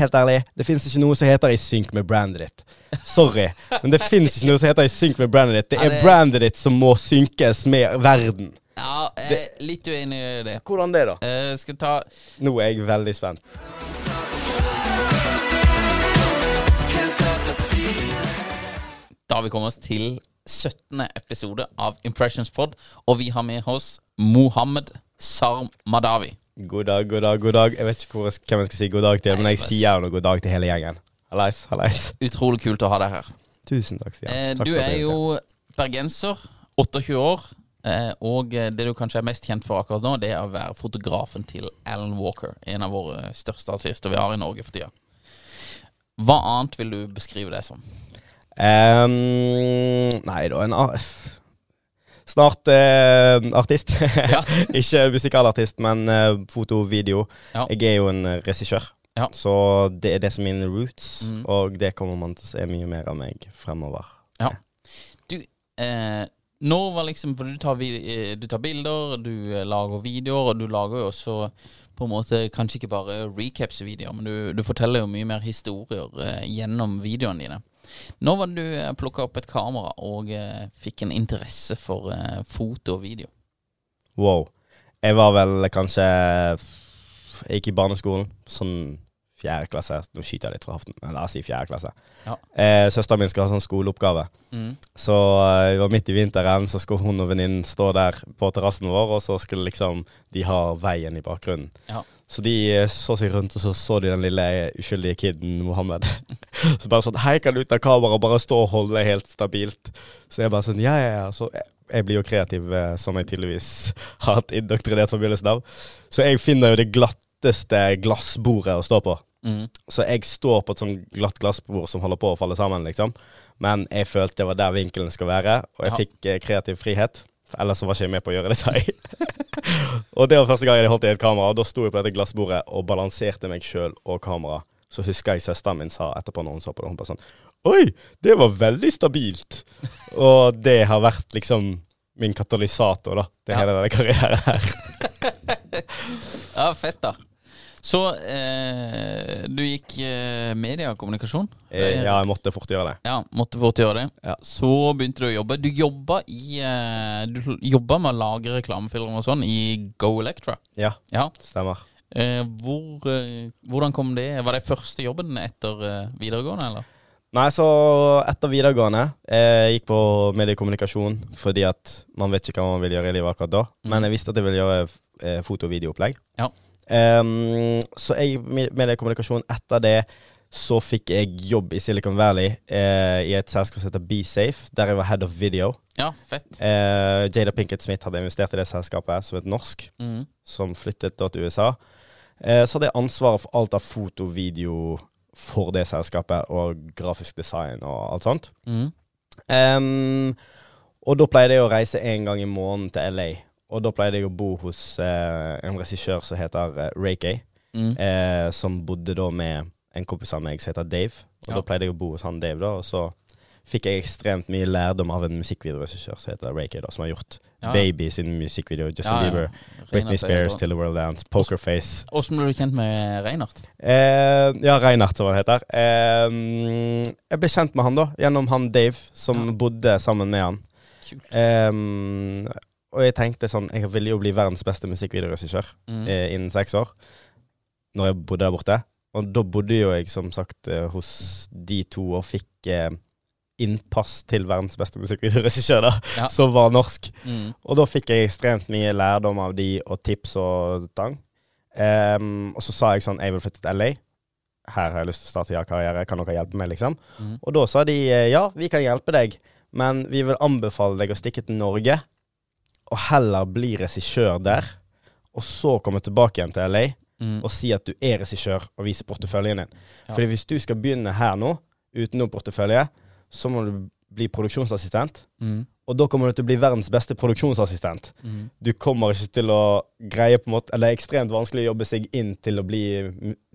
Helt ærlig, det fins ikke noe som heter i synk med brandet ditt. Sorry, men det fins ikke noe som heter i synk med brandet ditt. Det er det- brandet ditt som må synkes med verden. Ja, jeg er litt uenig i det. Hvordan det, da? Eh, skal ta Nå er jeg veldig spent. Da har vi kommet oss til 17. episode av Impressions Pod, og vi har med oss Mohammed Sarmadawi. God dag, god dag, god dag. Jeg vet ikke hvor, hvem jeg skal si god dag til, men jeg sier gjerne god dag til hele gjengen. Hallais, hallais. Utrolig kult å ha deg her. Tusen takk, Stian. Eh, du er jo bergenser, 28 år, eh, og det du kanskje er mest kjent for akkurat nå, det er å være fotografen til Alan Walker, en av våre største artister vi har i Norge for tida. Hva annet vil du beskrive det som? Um, nei da, en Snart eh, artist. Ja. Ikke musikalartist, men eh, foto video. Ja. Jeg er jo en eh, regissør, Ja. så det er det som er mine roots. Mm. Og det kommer man til å se mye mer av meg fremover. Ja. Du, eh, når var liksom For du tar, eh, du tar bilder, du eh, lager videoer, og du lager jo også på en måte kanskje ikke bare recaps-videoer, men du, du forteller jo mye mer historier gjennom videoene dine. Når var det du eh, plukka opp et kamera og eh, fikk en interesse for eh, foto og video? Wow. Jeg var vel kanskje Jeg gikk i barneskolen, sånn fjerde klasse. Nå skyter jeg litt fra hoften, men la oss si fjerde klasse. Ja. Eh, Søsteren min skal ha sånn skoleoppgave. Mm. Så eh, det var midt i vinteren, så skulle hun og venninnen stå der på terrassen vår, og så skulle liksom de ha veien i bakgrunnen. Ja. Så de eh, så seg rundt, og så så de den lille eh, uskyldige kiden Mohammed. så bare sånn Hei, kan du ut av kameraet bare stå og holde helt stabilt? Så jeg bare sånn Ja, ja, ja. Så jeg, jeg blir jo kreativ, eh, som jeg tydeligvis har hatt indoktrinert fra begynnelsen av. Så jeg finner jo det glatteste glassbordet å stå på. Mm. Så jeg står på et sånn glatt glassbord som holder på å falle sammen, liksom. Men jeg følte det var der vinkelen skal være, og jeg Ja. fikk eh, kreativ frihet. For ellers så var ikke jeg med på å gjøre det, sa jeg. og det var første gang jeg holdt i et kamera, og da sto jeg på dette glassbordet og balanserte meg sjøl og kamera. Så husker jeg søsteren min sa etterpå når hun så på det, hun bare sånn Oi, det var veldig stabilt. og det har vært liksom min katalysator, da, til Ja. hele denne karrieren her. Ja, fett, da. Så eh, du gikk eh, mediekommunikasjon? Eh, ja, jeg måtte fort gjøre det. Ja, måtte fort gjøre det. Ja. Så begynte du å jobbe. Du jobba i eh, Du jobba med å lage reklamefilmer og sånn i Go Electra. Ja, Ja. stemmer. Eh, hvor, eh, hvordan kom det? Var det første jobben etter eh, videregående, eller? Nei, så etter videregående Jeg gikk på mediekommunikasjon fordi at man vet ikke hva man vil gjøre i livet akkurat da. Men jeg visste at jeg ville gjøre foto- og videoopplegg. Ja. Ehm, så jeg med- mediekommunikasjon etter det så fikk jeg jobb i Silicon Valley eh, i et selskap som heter BeSafe, der jeg var head of video. Ja, fett. Eh, Jada Pinkett Smith hadde investert i det selskapet, som et norsk, mm. som flyttet da til USA. Eh, så hadde jeg ansvaret for alt av foto, video for det selskapet, og grafisk design og alt sånt. Mm. Um, og da pleide jeg å reise en gang i måneden til LA Og da pleide jeg å bo hos eh, en regissør som heter eh, Ray Kay, Mm. eh, som bodde da med en kompis av meg som heter Dave. Og Ja. da pleide jeg å bo hos han Dave, da, og så fikk jeg ekstremt mye lærdom av en musikkvideoregissør som heter Ray Kay, da, som har gjort Ja. Baby sin musikkvideo, Justin. Bieber, Britney Spears, Til Till the World Dance, Pokerface. Åssen ble du kjent med Reinhardt? Eh, ja, Reinhardt, som han heter. Jeg ble kjent med han da, gjennom han Dave, som bodde sammen med han. Kult. Og jeg tenkte sånn Jeg ville jo bli verdens beste musikkvideoregissør Mm. eh, innen seks år. Når jeg bodde der borte. Og da bodde jo jeg som sagt eh, hos de to og fikk eh, innpass til verdens beste musikkvideoregissør, da, Ja. som var norsk. Mm. Og da fikk jeg ekstremt mye lærdom av de, og tips og tang. Um, og så sa jeg sånn Jeg vil flytte til LA. Her har jeg lyst til å starte ja-karriere. Kan dere hjelpe meg, liksom? Mm. Og da sa de eh, ja, vi kan hjelpe deg, men vi vil anbefale deg å stikke til Norge, og heller bli regissør der, og så komme tilbake igjen til LA Mm. og si at du er regissør, og vise porteføljen din. Ja. Fordi hvis du skal begynne her nå, uten noen portefølje, så må du bli produksjonsassistent. Mm. Og da kommer du til å bli verdens beste produksjonsassistent. Mm. Du kommer ikke til å greie på en måte Eller det er ekstremt vanskelig å jobbe seg inn til å bli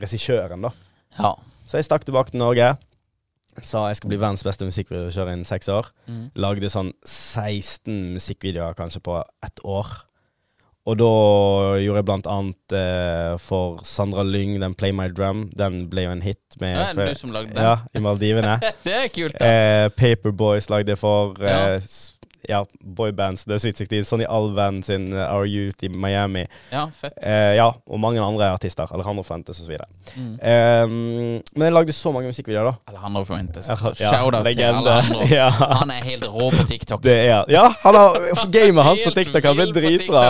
regissøren, da. Ja. Så jeg stakk tilbake til Norge. Sa jeg skal bli verdens beste musikkvideokjører innen seks år. Mm. Lagde sånn 16 musikkvideoer kanskje på ett år. Og da gjorde jeg blant annet eh, for Sandra Lyng, den Play My Drum. Den ble jo en hit med Ja, er du som lagde den? Ja, i Maldivene. Det er kult, da. eh, Paperboys lagde jeg for Ja. eh, s- ja, boybands. Det er Sweet 16. Sonny Alven sin eh, Our Youth i Miami. Ja, fett. Eh, ja, og mange andre artister. Alejandro Fuentes osv. Mm. Eh, men jeg lagde så mange musikkvideoer, da. Alejandro Fuentes. Ja, Shout-out til. Alejandro. Ja. Han er helt rå på TikTok. Det er Ja, han har gamet hans på TikTok han ble dritbra.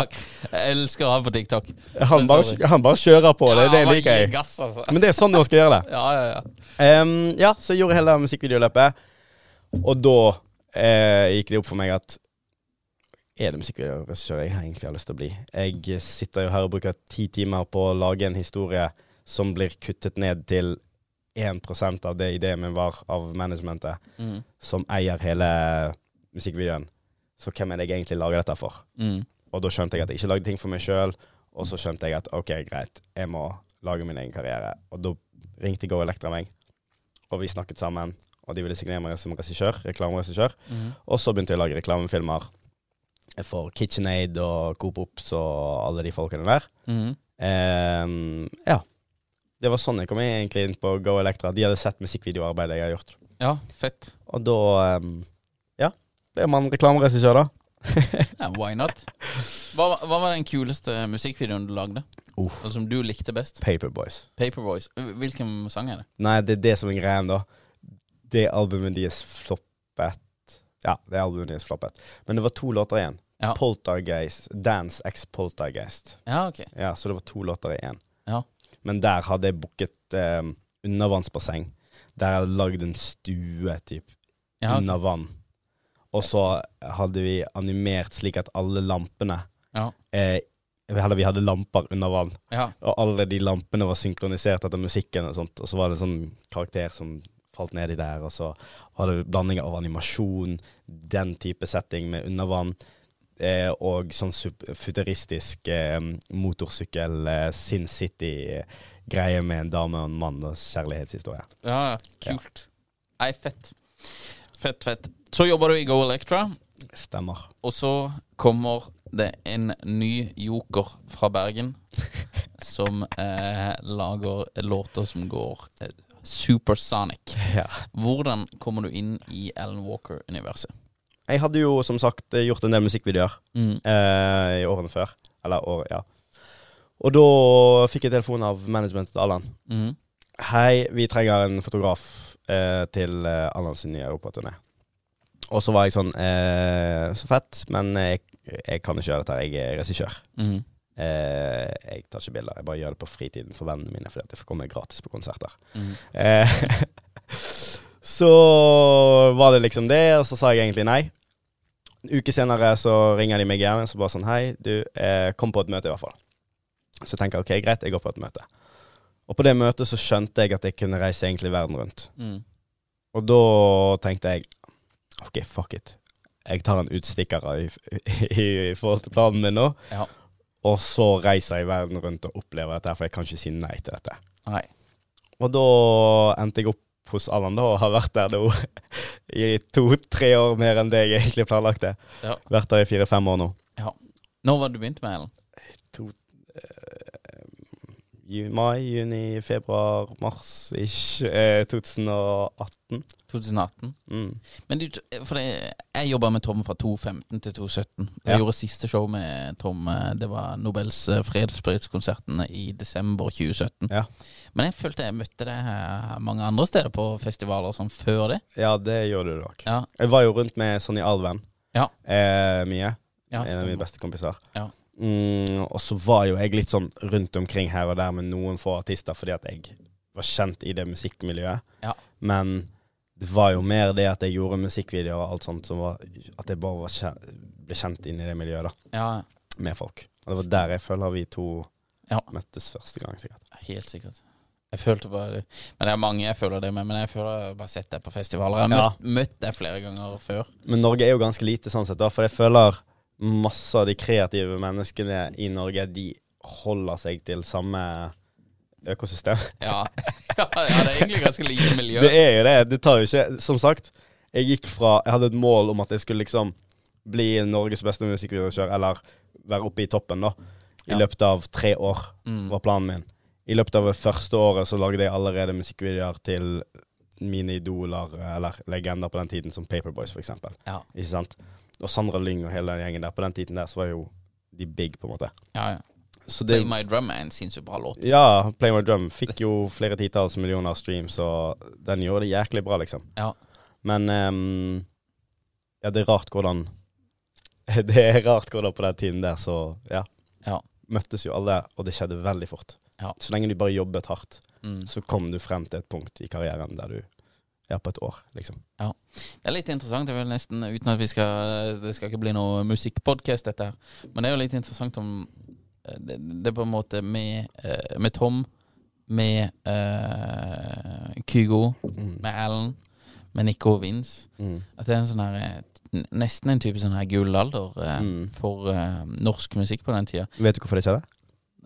Jeg elsker han på Tiktok. Han bare, han bare kjører på. Det, Ja, det det liker jeg. Gass, altså. Men det er sånn man skal gjøre det. Ja, ja, ja. Um, ja, så jeg gjorde hele musikkvideoløpet. Og da eh, gikk det opp for meg at er det musikkvideoregissør jeg egentlig har lyst til å bli? Jeg sitter jo her og bruker ti timer på å lage en historie som blir kuttet ned til 1% av det ideen min var av managementet, Mm. som eier hele musikkvideoen. Så hvem er det jeg egentlig lager dette for? Mm. Og da skjønte jeg at jeg ikke lagde ting for meg sjøl. Og så skjønte jeg at OK, greit, jeg må lage min egen karriere. Og da ringte Go Electra meg, og vi snakket sammen. Og de ville signere meg som regissør, reklameregissør. Mm. Og så begynte jeg å lage reklamefilmer for KitchenAid og Coop Ops og alle de folkene der. Mm. Ehm, ja. Det var sånn jeg kom egentlig inn på Go Electra. De hadde sett musikkvideoarbeidet jeg har gjort. Ja, fett. Og da um, Ja, ble man reklameregissør, da. Ja, why not? Hva, hva var den kuleste musikkvideoen du lagde? Uff. Eller som du likte best? Paperboys. Paperboys. Hvilken sang er det? Nei, det er det som er greien, da. Det albumet deres floppet. Ja, det albumet deres floppet. Men det var to låter igjen. Ja. Poltergeist, Dance X Poltergeist. Ja, ok. Ja, Så det var to låter igjen. Ja. Men der hadde jeg booket eh, undervannsbasseng. Der jeg hadde lagd en stue, typ, Ja, okay. under vann. Og så hadde vi animert slik at alle lampene Ja. eh, eller vi hadde lamper under vann. ja. Og alle de lampene var synkronisert etter musikken og sånt. Og så var det en sånn karakter som falt nedi der, og så var det blanding av animasjon, den type setting med undervann, eh, og sånn futuristisk eh, motorsykkel, eh, Sin City-greie med en dame og en mann og kjærlighetshistorie. ja, ja. Kult. Nei, fett. Fett, fett. Så jobber du i Go Electra, Stemmer. og så kommer det en ny joker fra Bergen som eh, lager låter som går eh, supersonic. Ja. Hvordan kommer du inn i Alan Walker-universet? Jeg hadde jo som sagt gjort en del musikkvideoer Mm. eh, i årene før. Eller år, ja. Og da fikk jeg telefon av managementet til Allan. Mm. Hei, vi trenger en fotograf eh, til eh, Allan sin nye europaturné. Og så var jeg sånn eh, Så fett, men jeg, jeg kan ikke gjøre dette. Jeg er regissør. Mm. Eh, jeg tar ikke bilder. Jeg bare gjør det på fritiden for vennene mine, fordi at jeg får komme gratis på konserter. Mm. Eh, så var det liksom det, og så sa jeg egentlig nei. En uke senere så ringer de meg og så bare sånn Hei, du, eh, kom på et møte i hvert fall. Så tenker jeg ok, greit, jeg går på et møte. Og på det møtet så skjønte jeg at jeg kunne reise egentlig verden rundt. Mm. Og da tenkte jeg OK, fuck it. jeg tar en utstikker i, i, i forhold til planen min nå. Ja. Og så reiser jeg verden rundt og opplever dette, for jeg kan ikke si nei til dette. Nei. Og da endte jeg opp hos Allan da, og har vært der nå i to-tre år mer enn det jeg egentlig planlagte. Ja. Vært der i fire-fem år nå. ja. Når var det du begynte med Ellen? Mai, juni, februar, mars ish. Eh, 2018. 2018? Mm. Men du, for det, jeg jobba med Tom fra 2015 til 2017. Jeg Ja. gjorde siste show med Tom. eh, Det var Nobels eh, fredspriskonserten i desember 2017. Ja. Men jeg følte jeg møtte deg mange andre steder på festivaler som før det. ja, det gjorde du nok. Ja, Jeg var jo rundt med Sonny Alven Ja. eh, mye. en av mine beste kompiser. Ja. Mm, og så var jo jeg litt sånn rundt omkring her og der med noen få artister, fordi at jeg var kjent i det musikkmiljøet. Ja. Men det var jo mer det at jeg gjorde musikkvideoer og alt sånt, som var at jeg bare var kjent, ble kjent inn i det miljøet, da. Ja, Med folk. Og det var der jeg føler vi to Ja. møttes første gang, sikkert. helt sikkert. Jeg følte bare Men det er mange jeg føler det med. Men jeg føler jeg har bare sett deg på festivaler. Jeg har Ja. møtt, møtt deg flere ganger før. Men Norge er jo ganske lite sånn sett, da, for jeg føler masse av de kreative menneskene i Norge, de holder seg til samme økosystem. Ja, ja, det er egentlig ganske lite miljø. Det er jo det. Det tar jo ikke Som sagt, jeg gikk fra Jeg hadde et mål om at jeg skulle liksom bli Norges beste musikkvideokjør, eller være oppe i toppen, da. I Ja. løpet av tre år, Mm. var planen min. I løpet av det første året så lagde jeg allerede musikkvideoer til mine idoler, eller legender på den tiden, som Paperboys, for eksempel. Ja, Ikke sant? Og Sandra Lyng og hele den gjengen der. På den tiden der så var jo de big, på en måte. ja, ja. Så det Play My Drum er en sinnssykt bra låt. Ja, Play My Drum fikk jo flere titalls millioner streams, og den gjorde det jæklig bra, liksom. Ja. Men um, ja, det er rart hvordan Det er rart hvordan på den tiden der, så ja. Ja. Møttes jo alle, og det skjedde veldig fort. Ja. Så lenge du bare jobbet hardt, Mm. så kom du frem til et punkt i karrieren der du er på et år, liksom. Ja. Det er litt interessant, Det er vel nesten, uten at vi skal Det skal ikke bli noe musikkpodkast, dette her. Men det er jo litt interessant om eh, Det, det er på en måte med, eh, med Tom, med uh, Kygo, med Alan, med Nico og Vince. Mm. At det er en sånn her Nesten en type sånn her gullalder uh, Mm. for uh, norsk musikk på den tida. Vet du hvorfor det? Eh, det-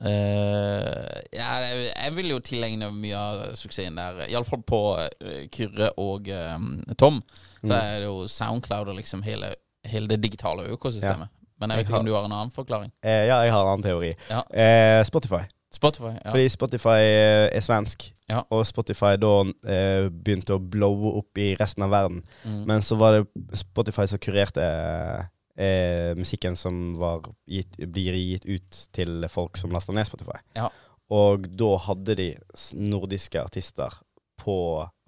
jeg vil jo tilegne mye av suksessen der. Iallfall på uh, Kyrre og um, Tom. Så Mm. er det jo Soundcloud og liksom hele, hele det digitale økosystemet. Men jeg Jeg vet ikke om du har en annen forklaring. Eh, ja, jeg har en annen teori. Ja. Eh, Spotify. Spotify. Ja. Fordi Spotify eh, er svensk, Ja. og Spotify da eh, begynte å blowe opp i resten av verden. Mm. Men så var det Spotify som kurerte eh, musikken som var gitt, blir gitt ut til folk som laster ned Spotify. Ja. Og da hadde de nordiske artister på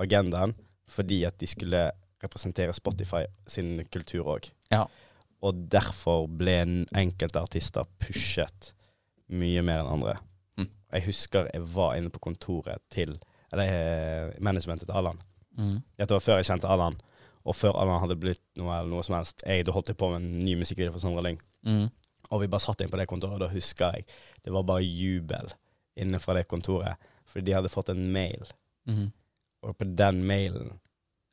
agendaen fordi at de skulle representere Spotify sin kultur òg. Ja. Og derfor ble enkelte artister pushet mye mer enn andre. Mm. Jeg husker jeg var inne på kontoret til Eller eh, managementet til Allan. Mm. Dette var før jeg kjente Allan, og før Allan hadde blitt noe eller noe som helst. Jeg da holdt jeg på med en ny musikkvideo for Sondre Lyng, Mm. og vi bare satt inn på det kontoret, og da husker jeg det var bare jubel inne fra det kontoret, fordi de hadde fått en mail, Mm. og på den mailen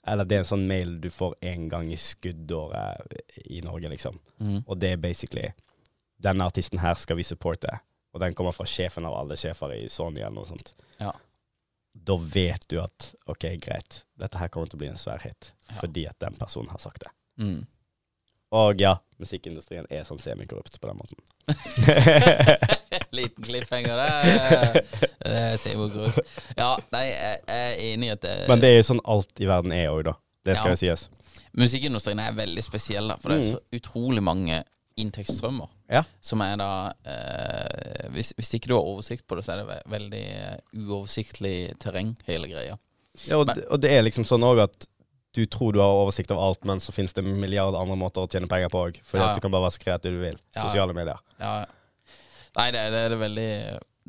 Eller det er en sånn mail du får en gang i skuddåret i Norge, liksom. Mm. Og det er basically Denne artisten her skal vi supporte, og den kommer fra sjefen av alle sjefer i Sony eller noe sånt. Ja. Da vet du at ok, greit, dette her kommer til å bli en svær hit, Ja. fordi at den personen har sagt det. Mm. Og ja, musikkindustrien er sånn semikorrupt på den måten. Liten cliffhanger der. Det ser jo. Ja, nei, jeg er enig i at det, Men det er jo sånn alt i verden er òg, da. Det skal Ja. jo sies. Musikkindustrien er veldig spesiell, da, for det er så utrolig mange inntektsstrømmer. Ja. Som er da eh, hvis, hvis ikke du har oversikt på det, så er det veldig eh, uoversiktlig terreng, hele greia. Ja, og, det, og det er liksom sånn òg at du tror du har oversikt over alt, men så finnes det en milliard andre måter å tjene penger på òg. Fordi Ja, ja. at du kan bare være så kreativ du vil. Sosiale medier. Ja. Nei, det, det, er- det veldig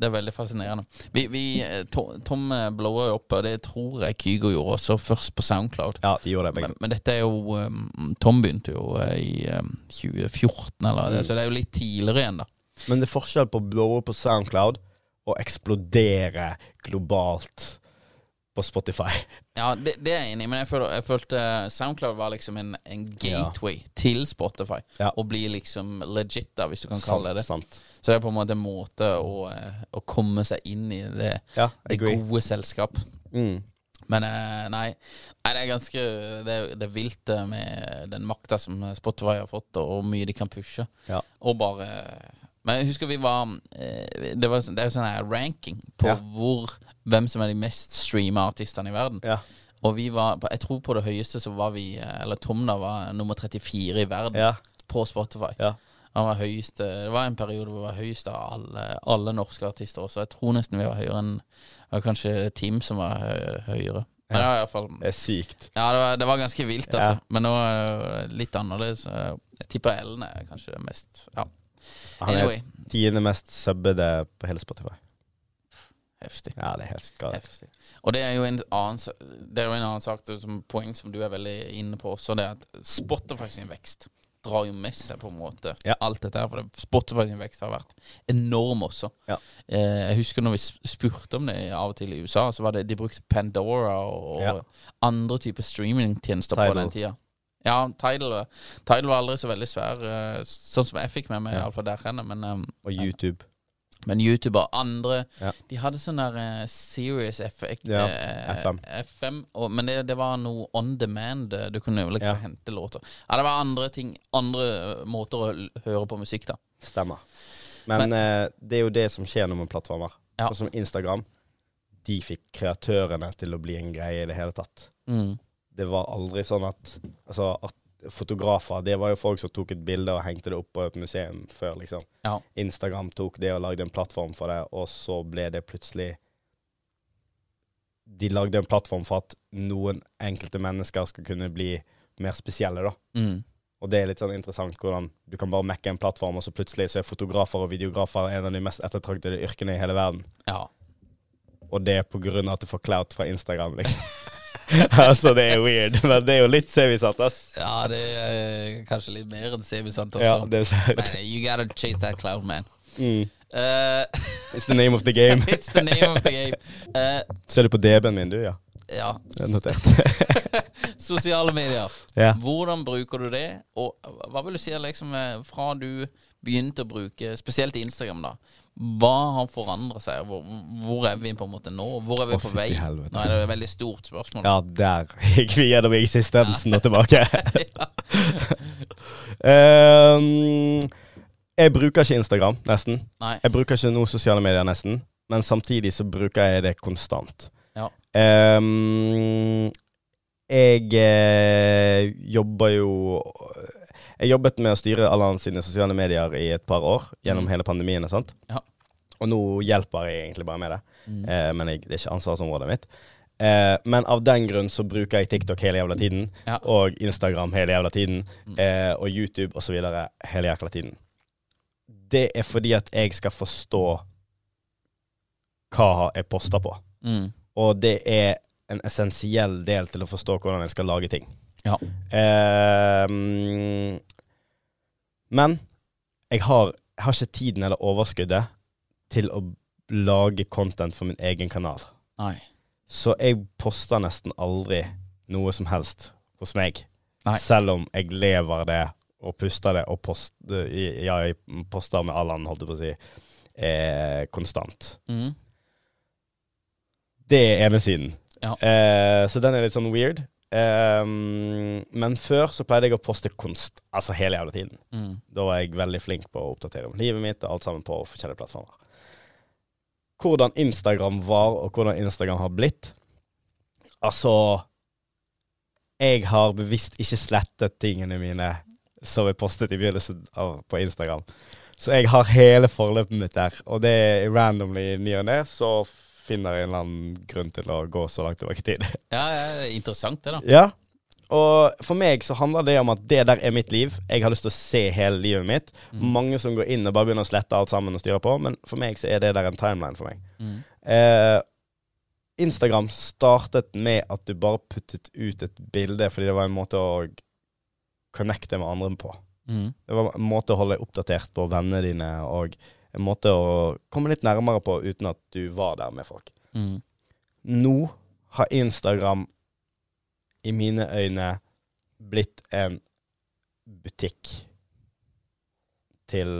Det er veldig fascinerende. Vi, vi, eh, Tom eh, blower jo opp, og det tror jeg Kygo gjorde også, først på Soundcloud. Ja, de gjorde det Men, men dette er jo um, Tom begynte jo eh, i um, 2014, eller mm. så det er jo litt tidligere igjen, da. Men det er forskjell på å blowe på Soundcloud og eksplodere globalt på Spotify. Ja, det, det er jeg enig i, men jeg, føler, jeg følte SoundCloud var liksom en, en gateway til Spotify. Ja. Og bli liksom legit, da, hvis du kan kalle det det. sant. Så det er på en måte en måte å, eh, å komme seg inn i det, Ja, det gode selskap. Mm. Men eh, nei, nei, det er ganske Det det er vilt med den makta som Spotify har fått, og hvor mye de kan pushe. Ja. Og bare Men jeg husker vi var eh, Det, var, det er jo sånn her ranking på Ja. hvor hvem som er de mest streama artistene i verden. Ja. Og vi var Jeg tror på det høyeste så var vi eh, Eller Tom da var nummer 34 i verden Ja. på Spotify. Ja. Han var høyeste Det var en periode hvor vi var høyest av alle, alle norske artister også. Jeg tror nesten vi var høyere enn det var kanskje Team som var høyere. Men det var i hvert fall Det er sykt. Ja, det var, det var ganske vilt, altså. Men nå er det litt annerledes. Jeg tipper Ellen er kanskje mest Ja, Han er Anyway. tiende mest subbede på hele Spotify. heftig. Ja, det er helt skadelig. heftig. Og det er jo en annen, det er jo en annen sak, som poeng som du er veldig inne på også, det er at Spotify sin vekst drar jo med seg på en måte Ja. alt dette her. For det, Spotify sin vekst har vært enorm også. Ja. Eh, jeg husker når vi spurte om det av og til i USA, så var det de brukte Pandora og, og Ja. andre typer streamingtjenester på den tida. Ja, Tidal, Tidal var aldri så veldig svær, eh, sånn som jeg fikk med meg, Ja. iallfall der henne. Men, um, Og YouTube. men YouTube og andre Ja. De hadde sånn der uh, Serious effect, Ja, uh, FM. FM og, men det, det var noe on demand. eh, Du kunne jo liksom Ja. hente låter. Ja, det var andre ting Andre eh, måter å høre på musikk, da. Stemmer. Men, eh, det er jo det som skjer når man plattformer. Ja. Sånn som Instagram. De fikk kreatørene til å bli en greie i det hele tatt. Mm. Det var aldri sånn at Altså, at fotografer Det var jo folk som tok et bilde og hengte det opp på et museum før, liksom. Ja. Instagram tok det og lagde en plattform for det, og så ble det plutselig De lagde en plattform for at noen enkelte mennesker skulle kunne bli mer spesielle, da. Mm. Og det er litt sånn interessant hvordan du kan bare mekke en plattform, og så plutselig så er fotografer og videografer en av de mest ettertraktede yrkene i hele verden. ja. Og det er på grunn av at du får clout fra Instagram, liksom. altså, det er weird, men det er jo litt sevisatt, ass. Ja, det er kanskje litt mer enn semisant også. Ja, det er Men eh, you gotta chase that cloud, man. mm. Uh, It's the name of the game. it's the name of the game. Uh, Ser du på DB-en min, du, ja? ja. Sosiale medier. Ja. Hvordan bruker du det? Og hva vil du si liksom, fra du begynte å bruke spesielt Instagram, da? Hva har forandra seg? Hvor, hvor er vi på en måte nå? Hvor er vi Å, på vei? helvete. Nå er det et veldig stort spørsmål. Ja, der gikk vi gjennom eksistensen og tilbake. um, jeg bruker ikke Instagram, nesten. Nei. Jeg bruker ikke noen sosiale medier, nesten. Men samtidig så bruker jeg det konstant. Ja. Um, jeg eh, jobber jo Jeg jobbet med å styre Alle sine sosiale medier i et par år gjennom Mm. hele pandemien. Sant? sånt Ja. Og nå hjelper jeg egentlig bare med det. Mm. Eh, men jeg, det er ikke ansvarsområdet mitt. Eh, men av den grunn så bruker jeg TikTok hele jævla tiden. Ja. Og Instagram hele jævla tiden. Mm. Eh, og YouTube osv. hele jækla tiden. Det er fordi at jeg skal forstå hva jeg poster på. Mm. Og det er en essensiell del til å forstå hvordan jeg skal lage ting. Ja. Eh, men jeg har, jeg har ikke tiden eller overskuddet til å lage content for min egen kanal. Nei. Så jeg poster nesten aldri noe som helst hos meg. Nei. Selv om jeg lever det og puster det og post, ja, jeg poster med Allan, holdt jeg på å si, eh, konstant. Mm. Det er ene siden. Ja. Eh, så den er litt sånn weird. Um, men før så pleide jeg å poste konst, altså hele jævla tiden. Mm. Da var jeg veldig flink på å oppdatere om livet mitt og alt sammen på forskjellige plattformer. Hvordan Instagram var, og hvordan Instagram har blitt Altså Jeg har bevisst ikke slettet tingene mine som jeg postet i begynnelsen av, på Instagram. Så jeg har hele forløpet mitt der, og det er randomly ny og ne, så finner jeg en eller annen grunn til å gå så langt tilbake i tid. Ja, ja, interessant det, da. Ja. Og for meg så handler det om at det der er mitt liv. Jeg har lyst til å se hele livet mitt. Mm. Mange som går inn og bare begynner å slette alt sammen og styre på, men for meg så er det der en timeline for meg. Mm. Eh, Instagram startet med at du bare puttet ut et bilde fordi det var en måte å connecte med andre på. Mm. Det var en måte å holde deg oppdatert på vennene dine, og en måte å komme litt nærmere på uten at du var der med folk. Mm. Nå har Instagram i mine øyne blitt en butikk til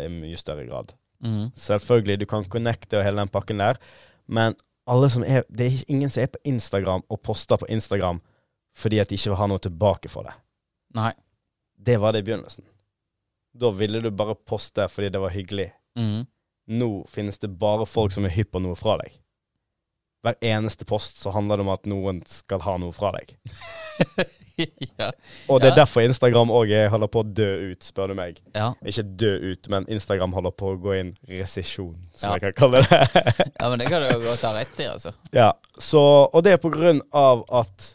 en mye større grad. Mm. Selvfølgelig, du kan connecte og hele den pakken der, men er, det er ingen som er på Instagram og poster på Instagram fordi at de ikke vil ha noe tilbake for det. Nei. Det var det i begynnelsen. Da ville du bare poste fordi det var hyggelig. Mm. Nå finnes det bare folk som er hypp på noe fra deg. Hver eneste post så handler det om at noen skal ha noe fra deg. ja. Og det er Ja. derfor Instagram òg holder på å dø ut, spør du meg. Ja. Ikke dø ut, men Instagram holder på å gå inn resesjon, som jeg kan kalle det. ja, men det kan du jo godt ha rett i, altså. ja, så, og det er på grunn av at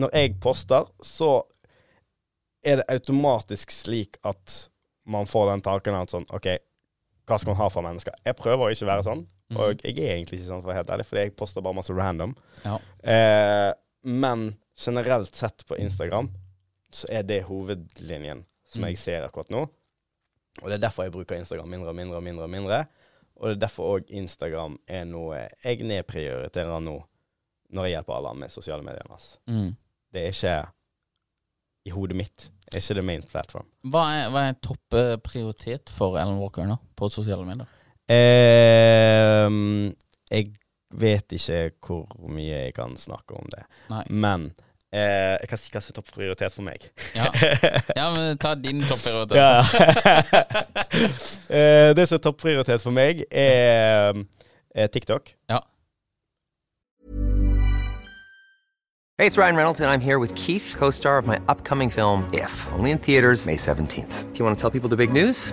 når jeg poster, så er det automatisk slik at man får den tanken at sånn OK, hva skal man ha for mennesker? Jeg prøver å ikke være sånn. Og jeg er egentlig ikke sånn, for å være helt ærlig, fordi jeg poster bare masse random. Ja. Eh, men generelt sett på Instagram så er det hovedlinjen som Mm. jeg ser akkurat nå. Og det er derfor jeg bruker Instagram mindre og mindre og mindre. Og mindre. Og det er derfor òg Instagram er noe jeg nedprioriterer nå, når jeg hjelper alle med sosiale medier. Altså. Mhm. Det er ikke i hodet mitt. Det er ikke the main platform. Hva er, hva er topp eh, prioritet for Alan Walker nå, på sosiale medier? Ehm, jeg vet ikke hvor mye jeg kan snakke om det. Nei. Men eh, jeg kan si hva som er topp prioritet for meg. Ja, ja men ta din topp prioritet. Ja. Eh, det som er topp prioritet for meg, er, er TikTok. Ja. Hey, it's Ryan Reynolds, and I'm here with Keith, co star of my upcoming film, If, only in theaters, May 17th. Do you want to tell people the big news?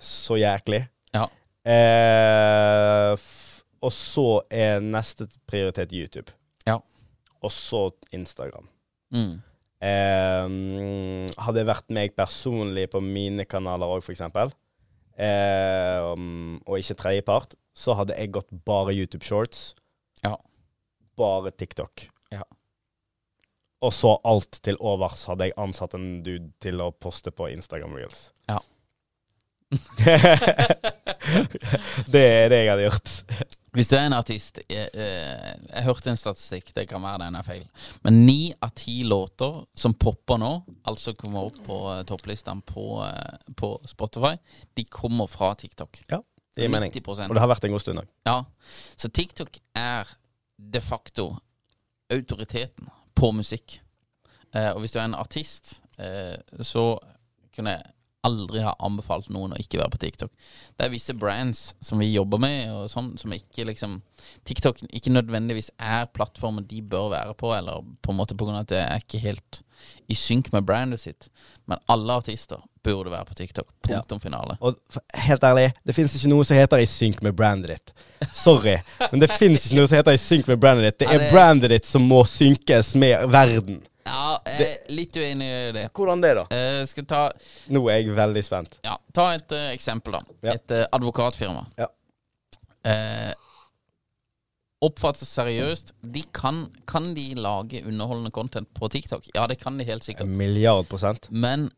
Så jæklig. Ja. Eh, og så er neste prioritet YouTube. Ja. Og så Instagram. Mm. Eh, hadde det vært meg personlig på mine kanaler òg, f.eks., eh, og ikke tredjepart, så hadde jeg gått bare YouTube Shorts. Ja. Bare TikTok. Ja. Og så alt til overs hadde jeg ansatt en dude til å poste på Instagram Reels. Det er det jeg hadde gjort. Hvis du er en artist jeg, eh, jeg hørte en statistikk, det kan være den er feil, men ni av ti låter som popper nå, altså kommer opp på eh, topplistene på, eh, på Spotify, de kommer fra TikTok. Ja, det gir mening. Og det har vært en god stund òg. Ja, så TikTok er de facto autoriteten på musikk. Eh, og hvis du er en artist, eh, så kunne jeg aldri ha anbefalt noen å ikke være på TikTok. Det er visse brands som vi jobber med, og sånn, som ikke liksom TikTok ikke nødvendigvis er plattformen de bør være på, eller på en måte på grunn av at det er ikke helt i synk med brandet sitt. Men alle artister burde være på TikTok. Punktum finale. Og helt ærlig, det fins ikke noe som heter i synk med brandet ditt. Sorry, men det fins ikke noe som heter i synk med brandet ditt. Det Ja, er det- brandet ditt som må synkes med verden. Ja, jeg er litt uenig i det. Hvordan det, da? Eh, skal ta Nå er jeg veldig spent. Ja, Ta et eh, eksempel, da. Ja. Et eh, advokatfirma. Ja. Eh, oppfattes seriøst. De kan, kan de lage underholdende content på TikTok? Ja, det kan de helt sikkert. En milliard prosent. Men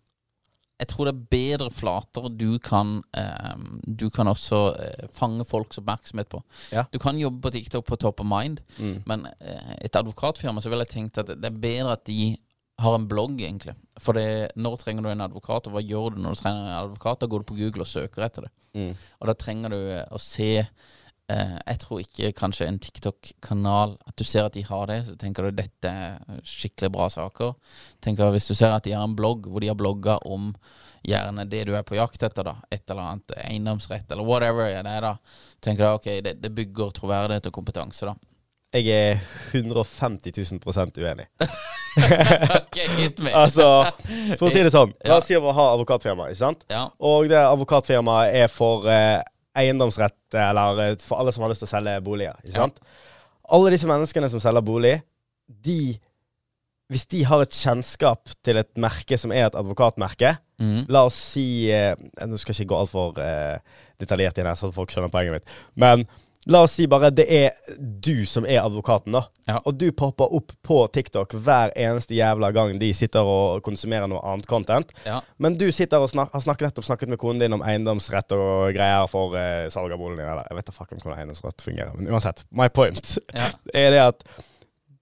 jeg tror det er bedre flater du kan eh, Du kan også eh, fange folks oppmerksomhet på. Ja. Du kan jobbe på TikTok på top of mind, Mm. men eh, et advokatfirma så vil jeg tenkt at det er bedre at de har en blogg, egentlig. For det, når trenger du en advokat, og hva gjør du når du trenger en advokat? Da går du på Google og søker etter det. Mm. Og da trenger du eh, å se Eh, jeg tror ikke kanskje en TikTok-kanal At du ser at de har det, så tenker du dette er skikkelig bra saker. Tenker Hvis du ser at de har en blogg hvor de har blogga om gjerne det du er på jakt etter, da, et eller annet eiendomsrett eller whatever det er, da, tenker du ok, det, det bygger troverdighet og kompetanse, da. Jeg er 150 000 uenig. okay, hit me. altså, for å si det sånn. La oss si at man har advokatfirma, ikke sant? Ja. Og det advokatfirmaet er for eh, eiendomsrett, eller eh, for alle som har lyst til å selge boliger. Ikke Ja. sant? Alle disse menneskene som selger bolig, de Hvis de har et kjennskap til et merke som er et advokatmerke mm. La oss si eh, Nå skal jeg ikke gå altfor eh, detaljert inn her, så folk skjønner poenget mitt. Men la oss si bare det er du som er advokaten, da. Ja. Og du popper opp på TikTok hver eneste jævla gang de sitter og konsumerer noe annet content. Ja. Men du sitter og snak har snakket, nettopp snakket med konen din om eiendomsrett og greier for eh, salg av boligen din. Eller jeg vet da fucken hvordan eiendomsrett fungerer. Men uansett, my point Ja. er det at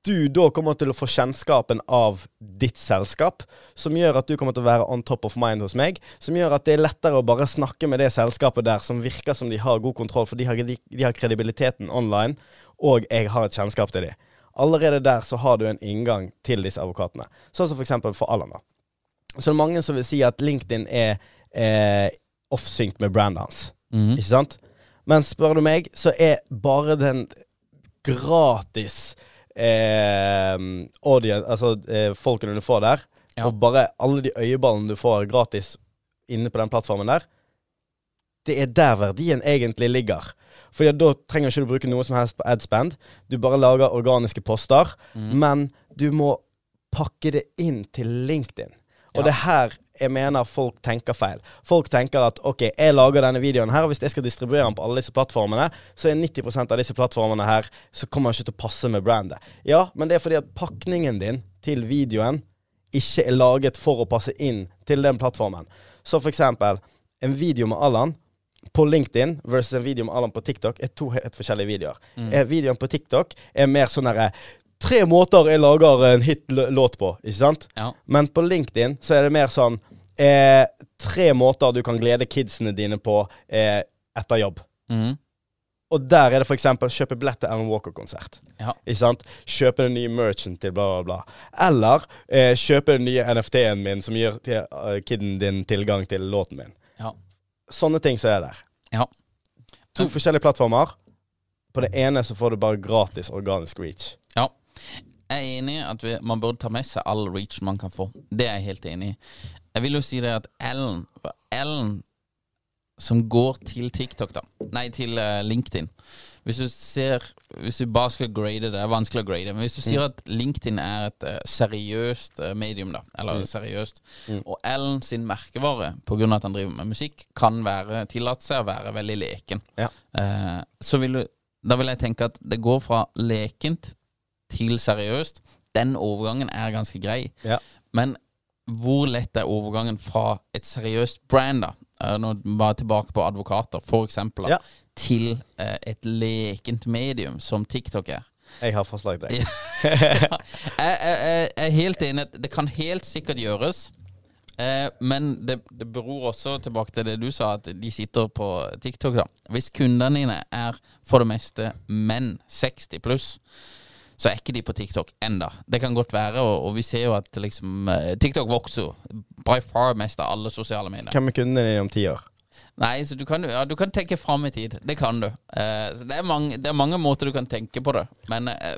du da kommer til å få kjennskapen av ditt selskap, som gjør at du kommer til å være on top of mind hos meg. Som gjør at det er lettere å bare snakke med det selskapet der som virker som de har god kontroll, for de har, de, de har kredibiliteten online, og jeg har et kjennskap til dem. Allerede der så har du en inngang til disse advokatene. Sånn som for eksempel for Allan. Så det er mange som vil si at LinkedIn er eh, off-sync med brandet hans. Mhm. Ikke sant? Men spør du meg, så er bare den gratis eh, audience, altså eh, folkene du får der, Ja. og bare alle de øyeballene du får gratis inne på den plattformen der, det er der verdien egentlig ligger. Fordi da trenger ikke du bruke noe som helst på adspend. Du bare lager organiske poster, mm. men du må pakke det inn til LinkedIn. Og Ja. det er her jeg mener folk tenker feil. Folk tenker at ok, jeg lager denne videoen her, og hvis jeg skal distribuere den på alle disse plattformene, så er 90% av disse plattformene her så kommer den ikke til å passe med brandet. Ja, men det er fordi at pakningen din til videoen ikke er laget for å passe inn til den plattformen. Så for eksempel, en video med Allan på LinkedIn versus en video med Allan på TikTok er to helt forskjellige videoer. Mm. Videoen på TikTok er mer sånn derre Tre måter jeg lager en hit-låt på, ikke sant? Ja. Men på LinkedIn så er det mer sånn eh, Tre måter du kan glede kidsene dine på eh, etter jobb. Mm. Og der er det f.eks. kjøpe billett til Alan Walker-konsert. Ja. Ikke sant? Kjøpe den nye merchant til bla, bla, bla. Eller eh, kjøpe den nye NFT-en min som gir til, uh, kiden din tilgang til låten min. Ja. Sånne ting som er der. Ja. To forskjellige plattformer. På det ene så får du bare gratis organisk reach. Ja. Jeg er enig i at vi, man burde ta med seg all reach man kan få. Det er jeg helt enig i. Jeg vil jo si det at Ellen Ellen som går til TikTok, da Nei, til eh, LinkedIn. Hvis du ser Hvis du bare skal grade det, det er vanskelig å grade, men hvis du sier at LinkedIn er et eh, seriøst eh, medium, da, eller seriøst, og Ellen sin merkevare, av at han driver med musikk, kan være tillate seg å være veldig leken, Ja. eh, så vil du Da vil jeg tenke at det går fra lekent til seriøst. Den overgangen er ganske grei. Ja. Men hvor lett er overgangen fra et seriøst brand, da? eh, Nå bare tilbake på advokater, for eksempel, da, Ja. til eh, et lekent medium som TikTok er. Jeg har forslag til deg. jeg, jeg jeg er helt enig det kan helt sikkert gjøres. Eh, men det, det beror også tilbake til det du sa, at de sitter på TikTok. da Hvis kundene dine er for det meste menn 60 pluss, så er ikke de på TikTok enda Det kan godt være, og, og vi ser jo at liksom eh, TikTok vokser by far mest av alle sosiale medier. Hvem er kundene dine om ti år? Nei, så du kan, ja, du kan tenke fram i tid. Det kan du. Eh, så det, er mange, det er mange måter du kan tenke på det, men eh,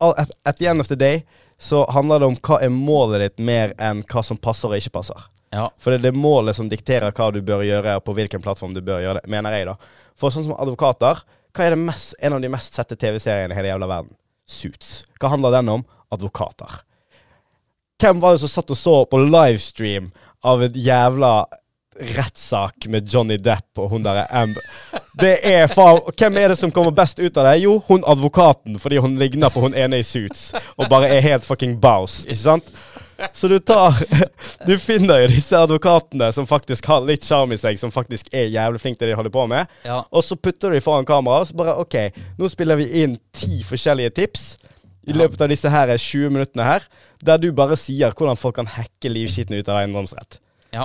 At, at the end of the day så handler det om hva er målet ditt, mer enn hva som passer og ikke passer. ja. For det er det målet som dikterer hva du bør gjøre, og på hvilken plattform du bør gjøre det, mener jeg, da. For sånn som advokater, hva er det mest, en av de mest sette TV-seriene i hele jævla verden? Suits. Hva handler den om? Advokater. Hvem var det som satt og så på livestream av et jævla rettssak med Johnny Depp og hun derre Amber? Det er faen Hvem er det som kommer best ut av det? Jo, hun advokaten, fordi hun ligner på hun ene i Suits og bare er helt fucking baus, ikke sant? Så du tar Du finner jo disse advokatene som faktisk har litt sjarm i seg, som faktisk er jævlig flinke til det de holder på med. Ja. Og så putter du dem foran kamera, og så bare OK, nå spiller vi inn ti forskjellige tips i løpet av disse her 20 minuttene her, der du bare sier hvordan folk kan hacke livskiten ut av eiendomsrett. Ja.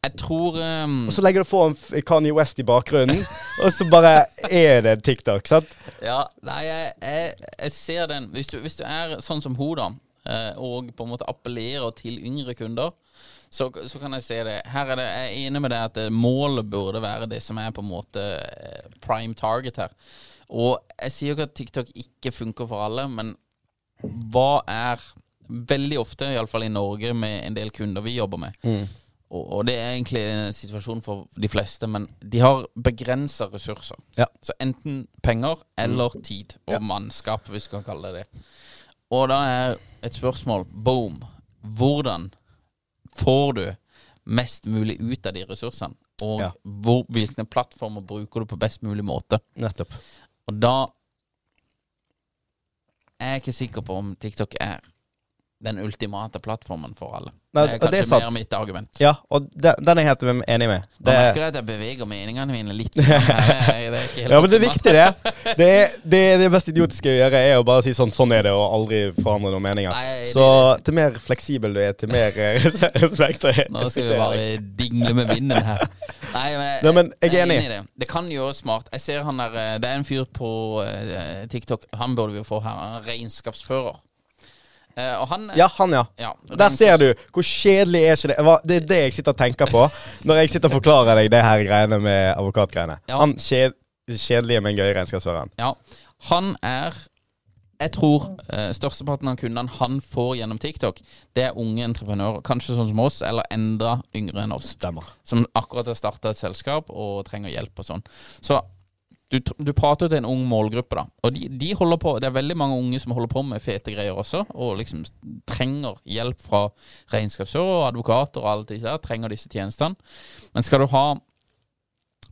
Jeg tror um, Og så legger du på Kanye West i bakgrunnen, og så bare er det TikTok, sant? Ja, nei, jeg, jeg, jeg ser den hvis du, hvis du er sånn som hun, da, og på en måte appellerer til yngre kunder, så, så kan jeg se det. Her er det, Jeg er enig med deg at eh, målet burde være det som er på en måte eh, prime target her. Og jeg sier jo ikke at TikTok ikke funker for alle, men hva er Veldig ofte, iallfall i Norge, med en del kunder vi jobber med, og, og det er egentlig en situasjon for de fleste, men de har begrensa ressurser. Ja. Så enten penger eller tid og mannskap, hvis vi kan kalle det det. Og da er et spørsmål boom. Hvordan får du mest mulig ut av de ressursene? Og Ja. hvor, hvilke plattformer bruker du på best mulig måte? Nettopp. Og da er jeg ikke sikker på om TikTok er den ultimate plattformen for alle. Nei, det er kanskje det er mer mitt argument. Ja, og den, den er jeg helt enig med. Nå Det, merker jeg at jeg beveger meningene mine litt. Det er, det ja, men det er viktig, det. Det, det, det mest idiotiske å gjøre er å bare si sånn sånn er det, og aldri forandre noen meninger. Nei, det- Så til mer fleksibel du er, til mer eh, respekt og Nå skal vi bare dingle med vinden her. Nei, men jeg, Nei, men jeg er enig. i det. Det kan gjøres smart. Jeg ser han der eh, Det er en fyr på eh, TikTok, han burde vi jo få her. Han er regnskapsfører. Eh, og han Ja, han, ja. Ja, Der ser du. Hvor kjedelig er ikke det? Hva- Det er det jeg sitter og tenker på når jeg sitter og forklarer deg det her greiene med advokatgreiene. Ja. Han kjed, kjedelige, men gøye regnskapsføreren. Ja, han er Jeg tror uh, størsteparten av kundene han får gjennom TikTok, det er unge entreprenører. Kanskje sånn som oss, eller enda yngre enn oss. Stemmer. Som akkurat har starta et selskap og trenger hjelp og sånn. Så du, du prater til en ung målgruppe, da. Og de, de holder på Det er veldig mange unge som holder på med fete greier også, og liksom trenger hjelp fra regnskapsfører og advokater og alt disse her. Trenger disse tjenestene. Men skal du ha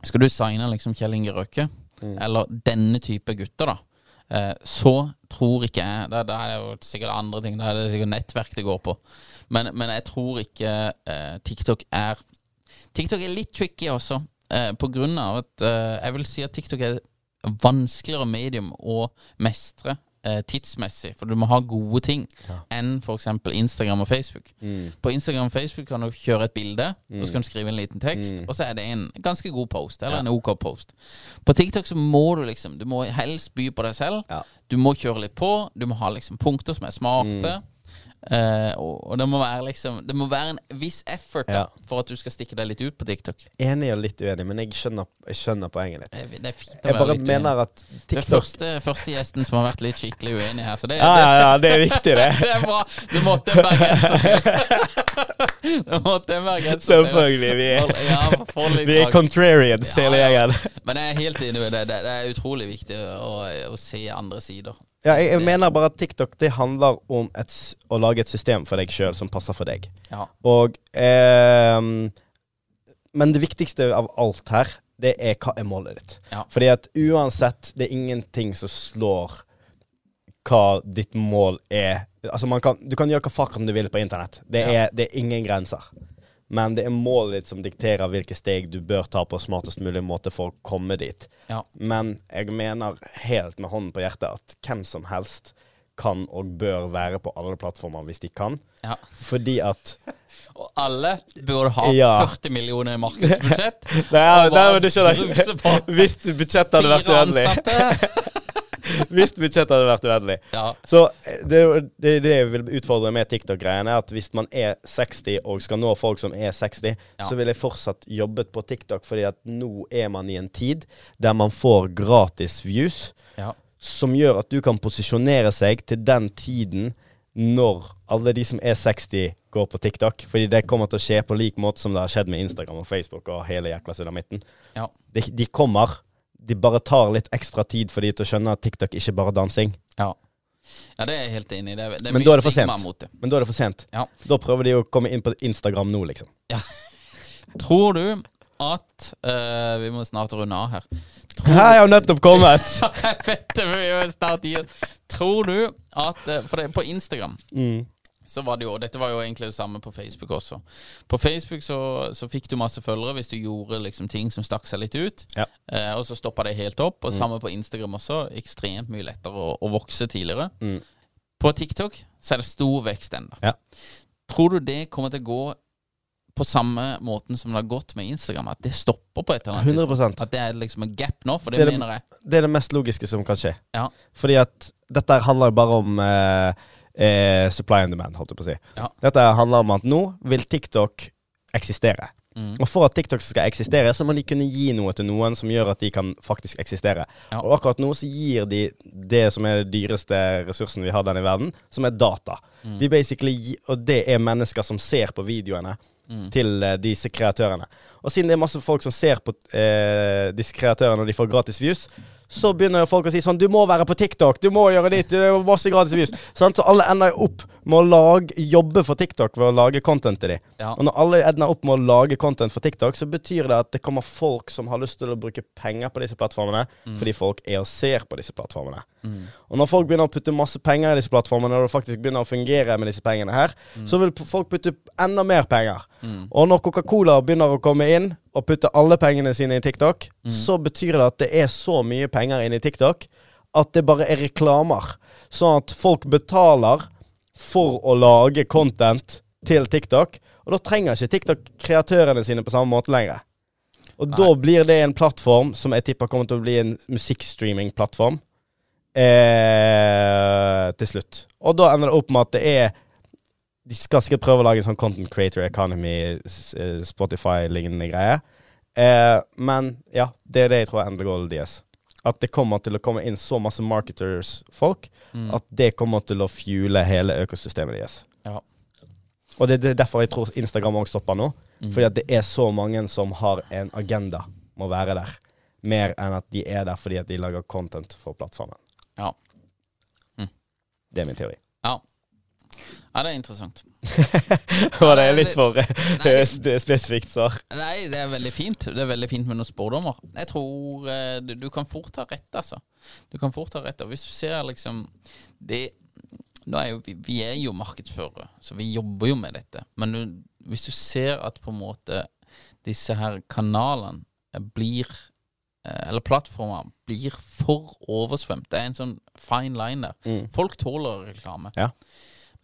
Skal du signe liksom Kjell Inge Røkke, eller denne type gutter, da, eh, så tror ikke jeg det, det, er jo sikkert andre ting. det er det sikkert nettverk det går på. Men, men jeg tror ikke eh, TikTok er TikTok er litt tricky også, eh, på grunn av at eh, jeg vil si at TikTok er vanskeligere medium å mestre eh, tidsmessig, for du må ha gode ting, enn f.eks. Instagram og Facebook. På Instagram og Facebook kan du kjøre et bilde, og så kan du skrive en liten tekst, og så er det en ganske god post, eller en OK post. På TikTok så må du liksom Du må helst by på deg selv. Ja. Du må kjøre litt på. Du må ha liksom punkter som er smarte. Eh, og, og det må være liksom Det må være en viss effort da, Ja. for at du skal stikke deg litt ut på TikTok. Enig og litt uenig, men jeg skjønner, jeg skjønner poenget ditt. Det er, fint å Jeg være litt uenig. mener at Det er TikTok første, første gjesten som har vært litt skikkelig uenig her, så det, Ja, ja, ja, det er viktig, det. det, er bra. Du måtte en bergenser. Du måtte en bergenser. Selvfølgelig. Vi er, Ja, vi er contrarians, hele gjengen. Men jeg er helt enig det. Det, det er utrolig viktig å, å se andre sider. Ja, jeg, jeg mener bare at TikTok det handler om et, å lage et system for deg sjøl som passer for deg. Ja. Og eh, Men det viktigste av alt her, det er hva er målet ditt. Ja. Fordi at uansett, det er ingenting som slår hva ditt mål er. Altså man kan, Du kan gjøre hva faen du vil på internett. Det er, det er ingen grenser. Men det er målet ditt som dikterer hvilke steg du bør ta på smartest mulig måte for å komme dit. Ja. Men jeg mener helt med hånden på hjertet at hvem som helst kan og bør være på alle plattformer hvis de kan. Ja. Fordi at Og alle burde ha Ja. 40 millioner i markedsbudsjett. Nei, nei, nei, du skjønner Hvis budsjettet hadde vært uendelig. Hvis budsjettet hadde vært uendelig. Ja. Så eh, det, det, det jeg vil utfordre med TikTok-greiene, er at hvis man er 60 og skal nå folk som er 60, Ja. så vil jeg fortsatt jobbet på TikTok, fordi at nå er man i en tid der man får gratis views, Ja. som gjør at du kan posisjonere seg til den tiden når alle de som er 60, går på TikTok. Fordi det kommer til å skje på lik måte som det har skjedd med Instagram og Facebook og hele jækla sulamitten. Ja. De, de kommer. De bare tar litt ekstra tid for de til å skjønne at TikTok ikke bare er dansing. ja. Ja, det er jeg helt enig i. Det er, det er Men mye da er det for stigma sent. mot det. Men da er det for sent. Ja. Da prøver de å komme inn på Instagram nå, liksom. Tror du at eh, Vi må snart runde av her. Tror Her er jo nettopp kommet! Jeg vet det, vi er jo gi i Tror du at eh, For det, er på Instagram Mm. Så var det jo Dette var jo egentlig det samme på Facebook også. På Facebook så, så fikk du masse følgere hvis du gjorde liksom ting som stakk seg litt ut. Ja. Eh, og så stoppa det helt opp. Og samme på Instagram også. Ekstremt mye lettere å, å vokse tidligere. Mm. På TikTok så er det stor vekst ennå. Ja. Tror du det kommer til å gå på samme måten som det har gått med Instagram, at det stopper på et eller annet 100%. tidspunkt. At det er liksom en gap nå, for det, Det er mener jeg. Det er det mest logiske som kan skje. Ja. Fordi at dette handler jo bare om eh, eh, supply and demand, holdt jeg på å si. Ja. Dette handler om at nå vil TikTok eksistere. Mm. Og for at TikTok skal eksistere, så må de kunne gi noe til noen som gjør at de kan faktisk eksistere. Ja. Og akkurat nå så gir de det som er den dyreste ressursen vi har denne i verden, som er data. Mm. De basically, gi- Og det er mennesker som ser på videoene Mm. til eh, disse kreatørene. Og siden det er masse folk som ser på eh, disse kreatørene og de får gratis views, så begynner folk å si sånn Du må være på TikTok! Du må gjøre ditt! Du har masse gratis views! Så alle ender jo opp med å lage, jobbe for TikTok ved å lage content til dem. Ja. Og når alle ender opp med å lage content for TikTok, så betyr det at det kommer folk som har lyst til å bruke penger på disse plattformene, fordi folk er og ser på disse plattformene. Og når folk begynner å putte masse penger i disse plattformene, og det faktisk begynner å fungere med disse pengene her, så vil folk putte enda mer penger. Og når Coca-Cola begynner å komme inn og putter alle pengene sine i TikTok, så betyr det at det er så mye penger inn i TikTok at det bare er reklamer. Sånn at folk betaler for å lage content til TikTok, og da trenger ikke TikTok kreatørene sine på samme måte lenger. Og da blir det en plattform som jeg tipper kommer til å bli en musikkstreaming-plattform. Eh, til slutt. Og da ender det opp med at det er De skal sikkert prøve å lage en sånn Content Creator Economy, eh, Spotify-lignende greie. Eh, men ja, det er det jeg tror er endelig deres. At det kommer til å komme inn så masse marketers-folk at det kommer til å fuele hele økosystemet deres. Ja. Og det, det er derfor jeg tror Instagram òg stopper nå. Fordi at det er så mange som har en agenda med å være der. Mer enn at de er der fordi at de lager content for plattformen. Ja. Det er min teori. Ja. Ja, det er interessant. Var det er litt for Nei, spesifikt svar? Nei, det er veldig fint. Det er veldig fint med noen spådommer. Jeg tror eh, du, du kan fort ha rett, altså. Du kan fort ha rett. Og hvis du ser liksom det nå er jo, vi, vi er jo markedsførere, så vi jobber jo med dette. Men du, hvis du ser at på en måte disse her kanalene blir eh, Eller plattformer blir for oversvømt. Det er en sånn fine line der. Folk tåler reklame. Ja.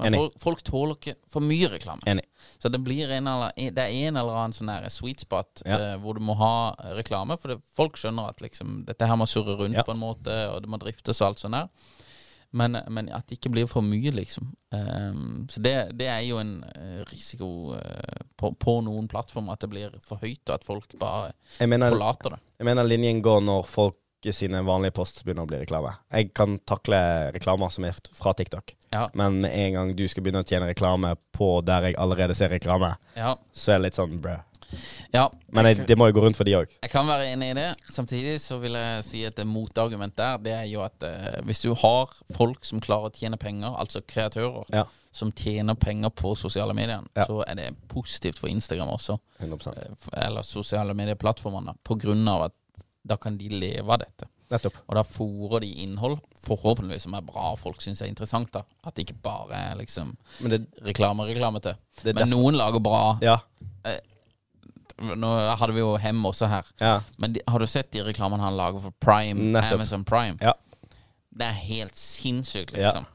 Men folk, folk tåler ikke for mye reklame. Enig. Så det blir en eller, det er en eller annen sånn her sweet spot Ja. uh, hvor du må ha eh, reklame. For det, folk skjønner at liksom, dette her må surre rundt Ja. på en måte, og det må driftes og alt sånn der. Men, men at det ikke blir for mye, liksom. Um, så det, det er jo en eh, risiko uh, på, på noen plattformer, at det blir for høyt, og at folk bare mener, forlater det. jeg mener linjen går når folk sine vanlige posts begynner å bli reklame. Jeg kan takle reklamer som er fra TikTok. Ja. Men med en gang du skal begynne å tjene reklame på der jeg allerede ser reklame, Ja. så er det litt sånn brø. ja Men jeg, det må jo gå rundt for de òg. Jeg kan være enig i det. Samtidig så vil jeg si et motargument der. Det er jo at eh, hvis du har folk som klarer å tjene penger, altså kreatører, Ja. som tjener penger på sosiale medier, Ja. så er det positivt for Instagram også. 100%. Eller sosiale medieplattformene. På grunn av at da kan de leve av dette. Nettopp. Og da fòrer de innhold, forhåpentligvis som er bra og folk syns er interessant. da At det ikke bare er liksom Men det, reklame reklame til. Det Men derfor- noen lager bra. ja. Nå hadde vi jo Hem også her. Ja. Men de, har du sett de reklamene han lager for Prime? Nettopp. Amazon Prime? Ja. Det er helt sinnssykt, liksom.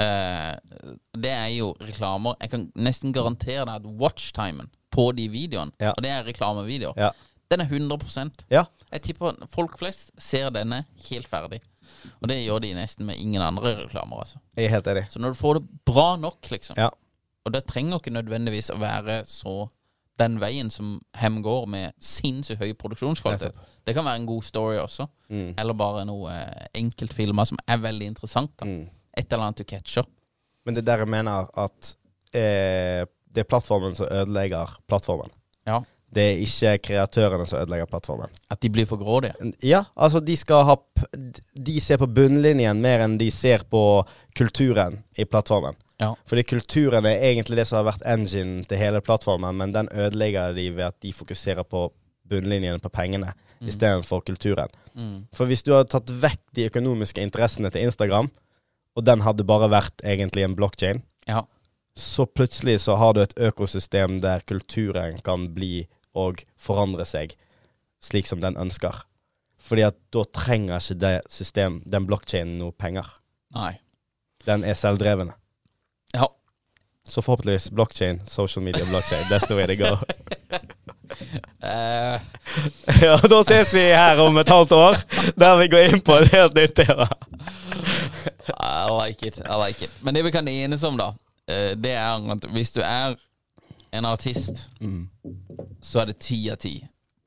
Eh, det er jo reklamer Jeg kan nesten garantere deg at watchtimen på de videoene, Ja. og det er reklamevideoer, Ja. Den er 100% ja. Jeg tipper folk flest ser denne helt ferdig. Og det gjør de nesten med ingen andre reklamer. altså Jeg er helt enig. Så når du får det bra nok, liksom Ja. Og det trenger ikke nødvendigvis å være så den veien som Hem går, med sinnssykt høy produksjonskvalitet. Det kan være en god story også. Mm. Eller bare noe eh, enkeltfilmer som er veldig interessant. da Mm. Et eller annet du catcher. Men det er der jeg mener at eh, det er plattformen som ødelegger plattformen. Ja Det er ikke kreatørene som ødelegger plattformen. At de blir for grådige. Ja, altså de skal ha De ser på bunnlinjen mer enn de ser på kulturen i plattformen. Ja. Fordi kulturen er egentlig det som har vært engine til hele plattformen, men den ødelegger de ved at de fokuserer på bunnlinjen på pengene istedenfor kulturen. Mm. For hvis du hadde tatt vekk de økonomiske interessene til Instagram, og den hadde bare vært egentlig en blockchain, Ja. så plutselig så har du et økosystem der kulturen kan bli og forandre seg slik som den ønsker. Fordi at da trenger ikke det system, den blockchainen noe penger. Nei. Den er selvdrevende. Ja. Så forhåpentligvis blockchain, social media blockchain. That's the way to go. uh. ja, da ses vi her om et halvt år, der vi går inn på et helt nytt tema. I like it. I like it. Men det vi kan enes om, da, eh, det er at hvis du er en artist, så er det ti av ti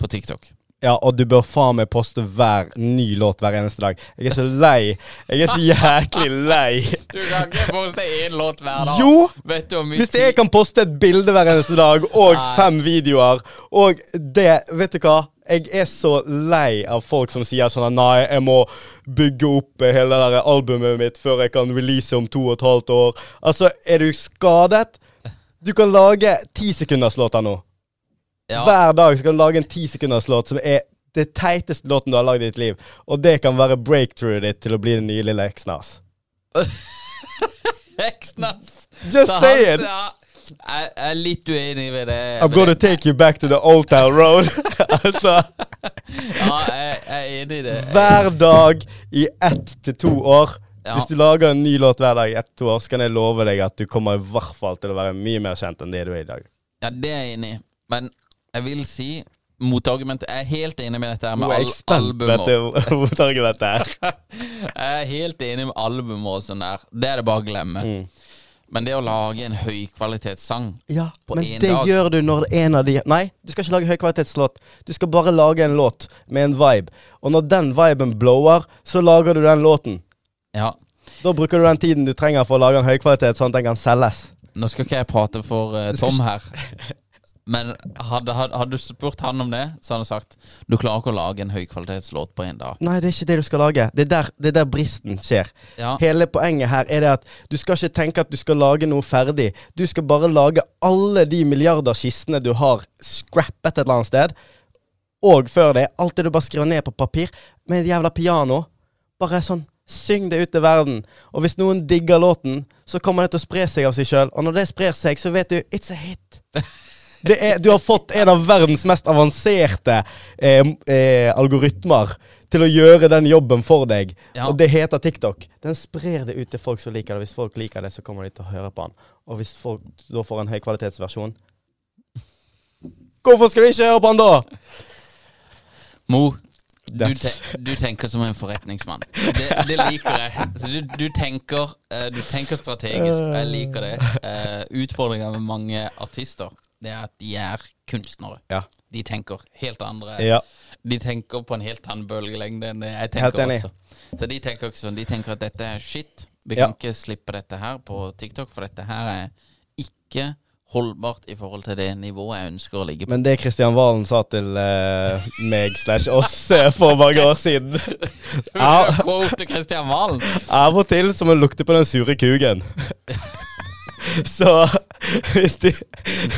på TikTok. Ja, og du bør faen meg poste hver ny låt hver eneste dag. Jeg er så lei. Jeg er så jæklig lei. Du kan ikke poste én låt hver dag. Jo! Vet du Hvis jeg kan poste et bilde hver eneste dag, og Nei. fem videoer, og det Vet du hva? Jeg er så lei av folk som sier sånn at Nei, jeg må bygge opp hele det albumet mitt før jeg kan release om to og et halvt år. Altså, er du skadet? Du kan lage tisekunderslåter nå. Ja. Hver dag skal du lage en tisekunderslåt som er det teiteste låten du har lagd i ditt liv. Og det kan være breakthroughet ditt til å bli den nye lille Eksnas. Eksnas. Just Så say it! Jeg er litt uenig med det. I'm gonna take you back to the old town road. altså Ja, jeg, jeg er enig i det. Hver dag i ett til to år. Ja. Hvis du lager en ny låt hver dag i ett-to år, så kan jeg love deg at du kommer i hvert fall til å være mye mer kjent enn det du er i dag. Ja, det er jeg enig i. Men jeg vil si motargumentet Jeg er helt enig med dette her med al jeg spent vet albumer. er. Jeg er helt enig med albumer og sånn der. Det er det bare å glemme. Mm. Men det å lage en høykvalitetssang Ja, På men det dag. gjør du når en av de Nei, du skal ikke lage høykvalitetslåt. Du skal bare lage en låt med en vibe. Og når den viben blower, så lager du den låten. Ja. Da bruker du den tiden du trenger for å lage en høykvalitet, sånn at den kan selges. Nå skal ikke jeg prate for uh, Tom her. Men hadde, hadde, hadde du spurt han om det, så hadde han sagt du klarer ikke å lage en høykvalitetslåt på en dag. Nei, det er ikke det du skal lage. Det er der, det er der bristen skjer. Ja. Hele poenget her er det at du skal ikke tenke at du skal lage noe ferdig. Du skal bare lage alle de milliarder kistene du har scrappet et eller annet sted. Og før det, alt det du bare skriver ned på papir med et jævla piano. Bare sånn Syng det ut til verden. Og hvis noen digger låten, så kommer det til å spre seg av seg sjøl. Og når det sprer seg, så vet du It's a hit. Det er, du har fått en av verdens mest avanserte eh, eh, algoritmer til å gjøre den jobben for deg. Ja. Og det heter TikTok. Den sprer det ut til folk som liker det. Hvis folk liker det, så kommer de til å høre på den. Og hvis folk da får en høykvalitetsversjon Hvorfor skal de ikke høre på den da? Mo, du, te du tenker som en forretningsmann. Det, det liker jeg. Så du, du, tenker, eh, du tenker strategisk, og jeg liker det. Uh, Utfordringa med mange artister, det er at de er kunstnere. Ja. De tenker helt andre Ja. De tenker på en helt annen bølgelengde enn jeg Helt tenker også. Så de tenker ikke sånn. De tenker at dette er shit. Vi Ja. kan ikke slippe dette her på TikTok, for dette her er ikke holdbart i forhold til det nivået jeg ønsker å ligge på. Men det Kristian Valen sa til eh, meg slash oss eh, for mange år siden. Av og til som å lukte på den sure kugen. Så hvis du,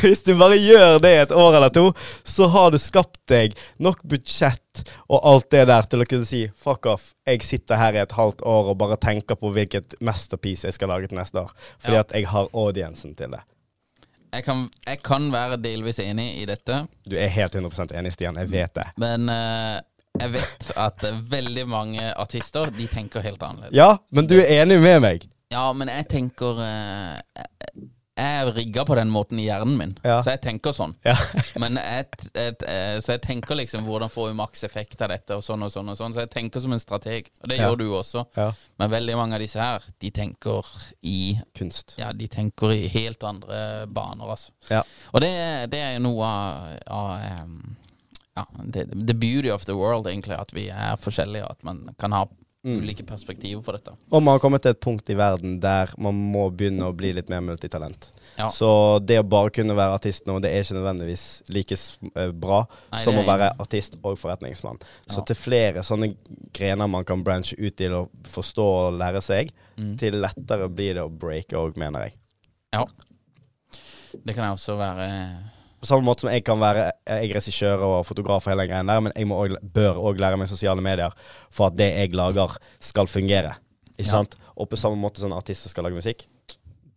hvis du bare gjør det et år eller to, så har du skapt deg nok budsjett og alt det der til å kunne si fuck off, jeg sitter her i et halvt år og bare tenker på hvilket masterpiece jeg skal lage til neste år. Fordi Ja. at jeg har audiencen til det. Jeg kan, jeg kan være delvis enig i dette, Du er helt 100% enig, Stian. Jeg vet det. men uh, jeg vet at veldig mange artister De tenker helt annerledes. Ja, men du er enig med meg. Ja, men jeg tenker eh, jeg- Jeg rigga på den måten i hjernen min, Ja. så jeg tenker sånn. Ja. Men jeg, et, eh, så jeg tenker liksom hvordan får vi maks effekt av dette, og sånn og sånn. og sånn Så jeg tenker som en strateg, og det Ja. gjør du også. Men veldig mange av disse her, de tenker i Kunst. Ja, de tenker i helt andre baner, altså. Ja. Og det, det er noe av, av um, ja, the, the beauty of the world, egentlig. At vi er forskjellige, at man kan ha Mm. ulike perspektiver på dette. Og man har kommet til et punkt i verden der man må begynne å bli litt mer multitalent. Ja. Så det å bare kunne være artist nå, det er ikke nødvendigvis like eh, bra Nei, som å være artist og forretningsmann. Så Ja. til flere sånne grener man kan branche ut til å forstå og lære seg, Mm. til lettere blir det å breake òg, mener jeg. Ja. Det kan også være På samme måte som jeg kan være jeg er regissør og fotograf og hele greien der, men jeg må også, bør òg lære meg sosiale medier for at det jeg lager, skal fungere. Ikke Ja. sant? Og på samme måte som artister skal lage musikk.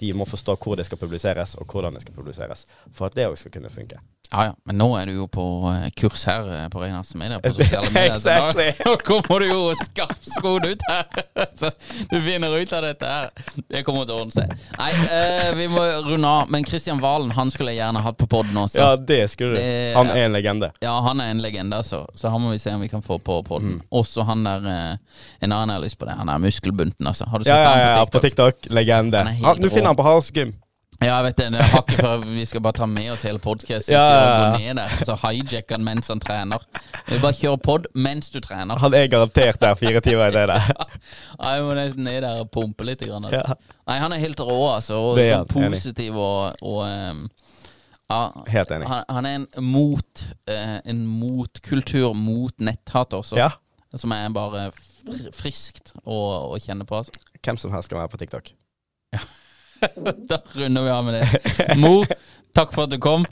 De må forstå hvor det skal publiseres, og hvordan det skal publiseres. For at det òg skal kunne funke. Ja, ja, men nå er du jo på eh, kurs her eh, på Reinhardsen Media på sosiale medier. Exactly. Nå, kommer du jo skarpskodd ut her! Så du finner ut av dette her. Det kommer til å ordne seg. Nei, eh, vi må runde av. Men Kristian Valen han skulle jeg gjerne hatt på poden også. Ja, det skulle du. Han er en legende. Ja, han er en legende, altså. Så han må vi se om vi kan få på podden. Mm. Også han der eh, En annen jeg har lyst på det. Han er muskelbunten, altså. Har du sett Ja, ja, han ja, på på TikTok? TikTok. Legende. Han Han, du finner han på gym. Ja, jeg vet det. Det hakket før vi skal bare ta med oss hele podkasten Ja, ja, og gå ned der. Så hijacker han mens han trener. Vi bare kjører pod mens du trener. Han er garantert der fire timer i det der. ja, Jeg må nesten ned der og pumpe litt. Grann, altså. Ja. Nei, han er helt rå, altså. Og sånn positiv og, og um, ja, Helt enig. han, han er en mot uh, En motkultur mot netthat også. Ja. Som er bare fr friskt å, å kjenne på. Altså. Hvem som helst kan være på TikTok. Da runder vi av med det. Mo, takk for at du kom.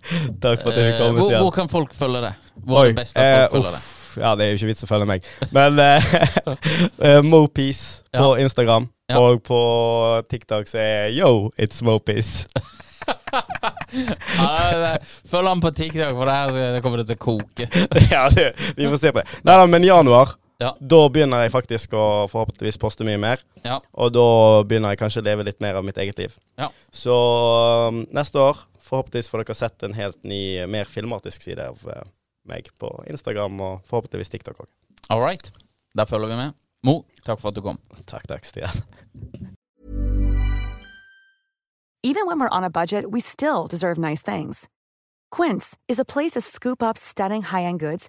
Takk for at jeg kom, Eh, hvor, hvor kan folk følge deg? Hvor er det beste at folk eh, følger deg? Ja, det er jo ikke vits å følge meg. Men uh, eh, Mopeace på Ja. Instagram. Ja. Og på TikTok så er yo, it's Mopeace. Ja, Følg han på TikTok, for det her det kommer det til å koke. ja, det, vi får se på det. Nei da, men januar, Ja. da begynner jeg faktisk å forhåpentligvis poste mye mer. Ja. Og da begynner jeg kanskje å leve litt mer av mitt eget liv. Ja. Så um, neste år, forhåpentligvis får dere sett en helt ny, mer filmatisk side av uh, meg på Instagram og forhåpentligvis TikTok òg. All right. Da følger vi med. Mo, takk for at du kom. Takk, takk, Stian. Even when we're on a budget, we still deserve nice things. Quince is a place to scoop up stunning high-end goods